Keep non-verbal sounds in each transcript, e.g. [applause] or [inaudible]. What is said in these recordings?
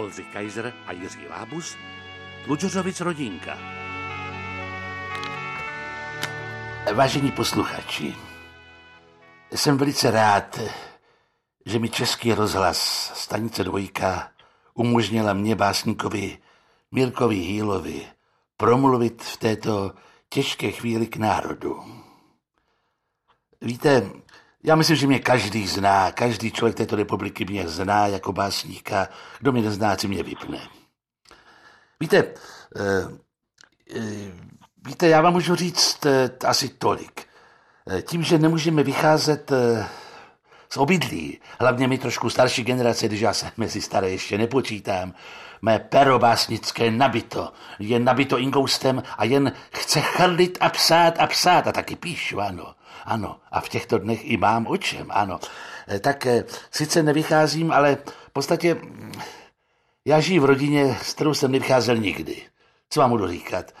Oldřich Kaiser a Jiří Lábus, Tlučořovic rodinka. Vážení posluchači, jsem velice rád, že mi Český rozhlas stanice dvojka umožnila mě básníkovi Mirkovi Hýlovi promluvit v této těžké chvíli k národu. Víte, já myslím, že mě každý zná, každý člověk této republiky mě zná jako básníka. Kdo mě nezná, si mě vypne. Víte, eh, eh, víte, já vám můžu říct eh, asi tolik. Tím, že nemůžeme vycházet z obydlí, hlavně my trošku starší generace, když já se mezi staré ještě nepočítám, mé pero básnické nabito, je nabito ingoustem a jen chce chrlit a psát a psát a taky píšu, ano. Ano, a v těchto dnech i mám o čem, ano. Eh, tak eh, sice nevycházím, ale v podstatě já žiju v rodině, s kterou jsem nevycházel nikdy. Co vám budu říkat?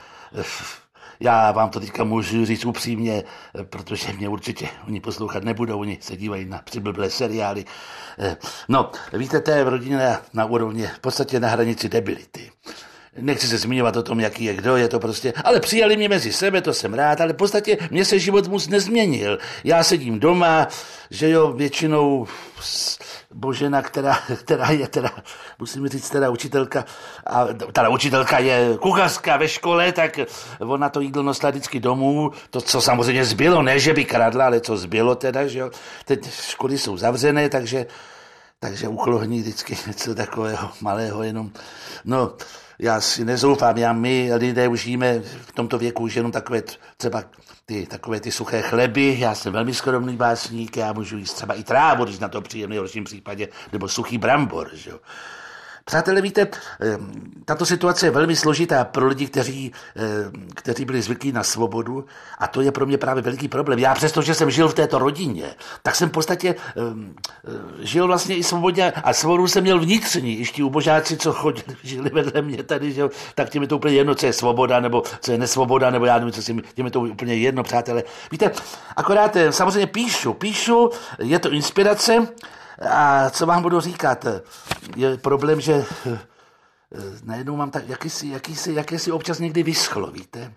Eh, já vám to teďka můžu říct upřímně, protože mě určitě oni poslouchat nebudou, oni se dívají na přiblblé seriály. No, víte, to je v rodině na, na úrovni, v podstatě na hranici debility. Nechci se zmiňovat o tom, jaký je kdo, je to prostě, ale přijali mě mezi sebe, to jsem rád, ale v podstatě mě se život moc nezměnil. Já sedím doma, že jo, většinou Božena, která, [laughs] která je teda, musím říct, teda učitelka, a teda učitelka je kuchařka ve škole, tak ona to jídlo nosila vždycky domů, to, co samozřejmě zbylo, ne, že by kradla, ale co zbylo teda, že jo. Teď školy jsou zavřené, takže, takže uchlohní vždycky [laughs] něco takového malého jenom. No, já si nezoufám, já my lidé už jíme v tomto věku už jenom takové třeba ty, takové ty suché chleby, já jsem velmi skromný básník, já můžu jíst třeba i trávu, když na to příjemný v horším případě, nebo suchý brambor, že jo. Přátelé, víte, tato situace je velmi složitá pro lidi, kteří, kteří byli zvyklí na svobodu a to je pro mě právě veliký problém. Já přesto, že jsem žil v této rodině, tak jsem v podstatě žil vlastně i svobodně a svobodu jsem měl vnitřní. Ještě ubožáci, co chodili, [laughs] žili vedle mě tady, že, tak těm je to úplně jedno, co je svoboda, nebo co je nesvoboda, nebo já nevím, co si, těm je to úplně jedno, přátelé. Víte, akorát samozřejmě píšu, píšu, je to inspirace, a co vám budu říkat? Je problém, že eh, najednou mám tak jakýsi, jakýsi, jakýsi občas někdy vyschlo, víte?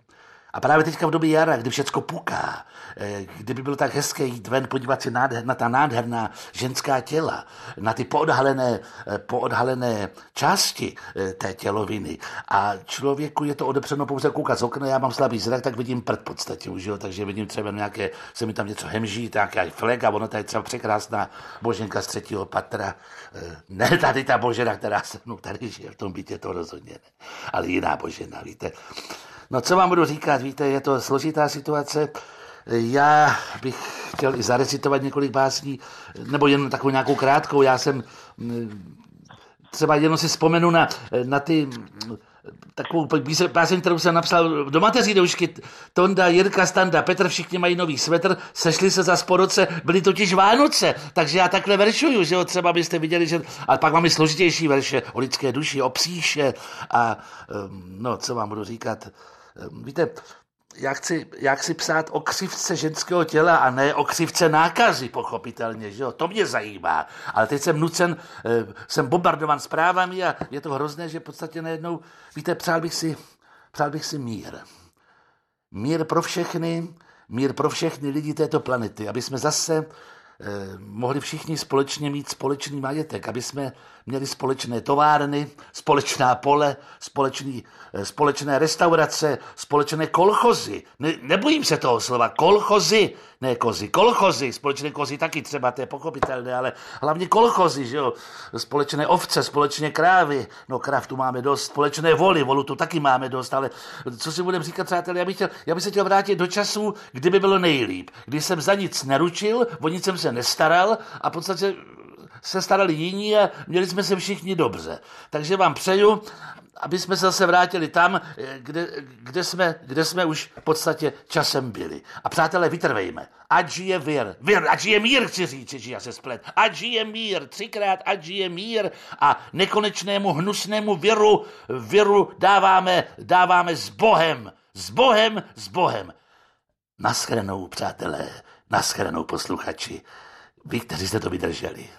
A právě teďka v době jara, kdy všecko puká, eh, kdyby bylo tak hezké jít ven, podívat se na ta nádherná ženská těla, na ty poodhalené, eh, poodhalené části eh, té těloviny. A člověku je to odepřeno pouze koukat z okna, já mám slabý zrak, tak vidím prd v podstatě už, jo? takže vidím třeba nějaké, se mi tam něco hemží, nějaký flek a ono tady třeba překrásná boženka z třetího patra. Ne tady ta božena, která se mnou tady žije v tom bytě, to rozhodně ne, ale jiná božena, víte. No co vám budu říkat, víte, je to složitá situace. Já bych chtěl i zarecitovat několik básní, nebo jen takovou nějakou krátkou. Já jsem mm, třeba jenom si vzpomenu na, na ty takovou báseň, kterou jsem napsal do mateří doušky. Tonda, Jirka, Standa, Petr, všichni mají nový svetr, sešli se za sporoce, byly totiž Vánoce, takže já takhle veršuju, že jo, třeba byste viděli, že... A pak mám i složitější verše o lidské duši, o psíše a no, co vám budu říkat, víte, já chci, já chci psát o křivce ženského těla a ne o křivce nákazy, pochopitelně, že jo? To mě zajímá. Ale teď jsem nucen, ehm, jsem bombardovan zprávami a je to hrozné, že v podstatě najednou, víte, přál bych si, přál bych si mír. Mír pro všechny, mír pro všechny lidi této planety, aby jsme zase mohli všichni společně mít společný majetek, aby jsme měli společné továrny, společná pole, společný, eh, společné restaurace, společné kolchozy. Ne, nebojím se toho slova, kolchozy, ne kozy, kolchozy, společné kozy taky třeba, to je pochopitelné, ale hlavně kolchozy, že jo, společné ovce, společné krávy, no kráv tu máme dost, společné voly, volu tu taky máme dost, ale co si budeme říkat, přátelé, já bych, chtěl, já bych se chtěl vrátit do času, kdyby bylo nejlíp, kdy jsem za nic neručil, o nic jsem se nestaral a v podstatě se starali jiní a měli jsme se všichni dobře. Takže vám přeju, aby jsme se zase vrátili tam, kde, kde, jsme, kde jsme už v podstatě časem byli. A přátelé, vytrvejme. Ať žije vír. Vír, ať žije mír, chci říct, že já se splet. Ať žije mír, třikrát, ať žije mír a nekonečnému hnusnému viru, viru dáváme, dáváme s Bohem. S Bohem, s Bohem. Naschledanou, přátelé, naschledanou posluchači. Vy, kteří jste to vydrželi.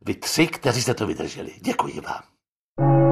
Vy tři, kteří jste to vydrželi. Děkuji vám.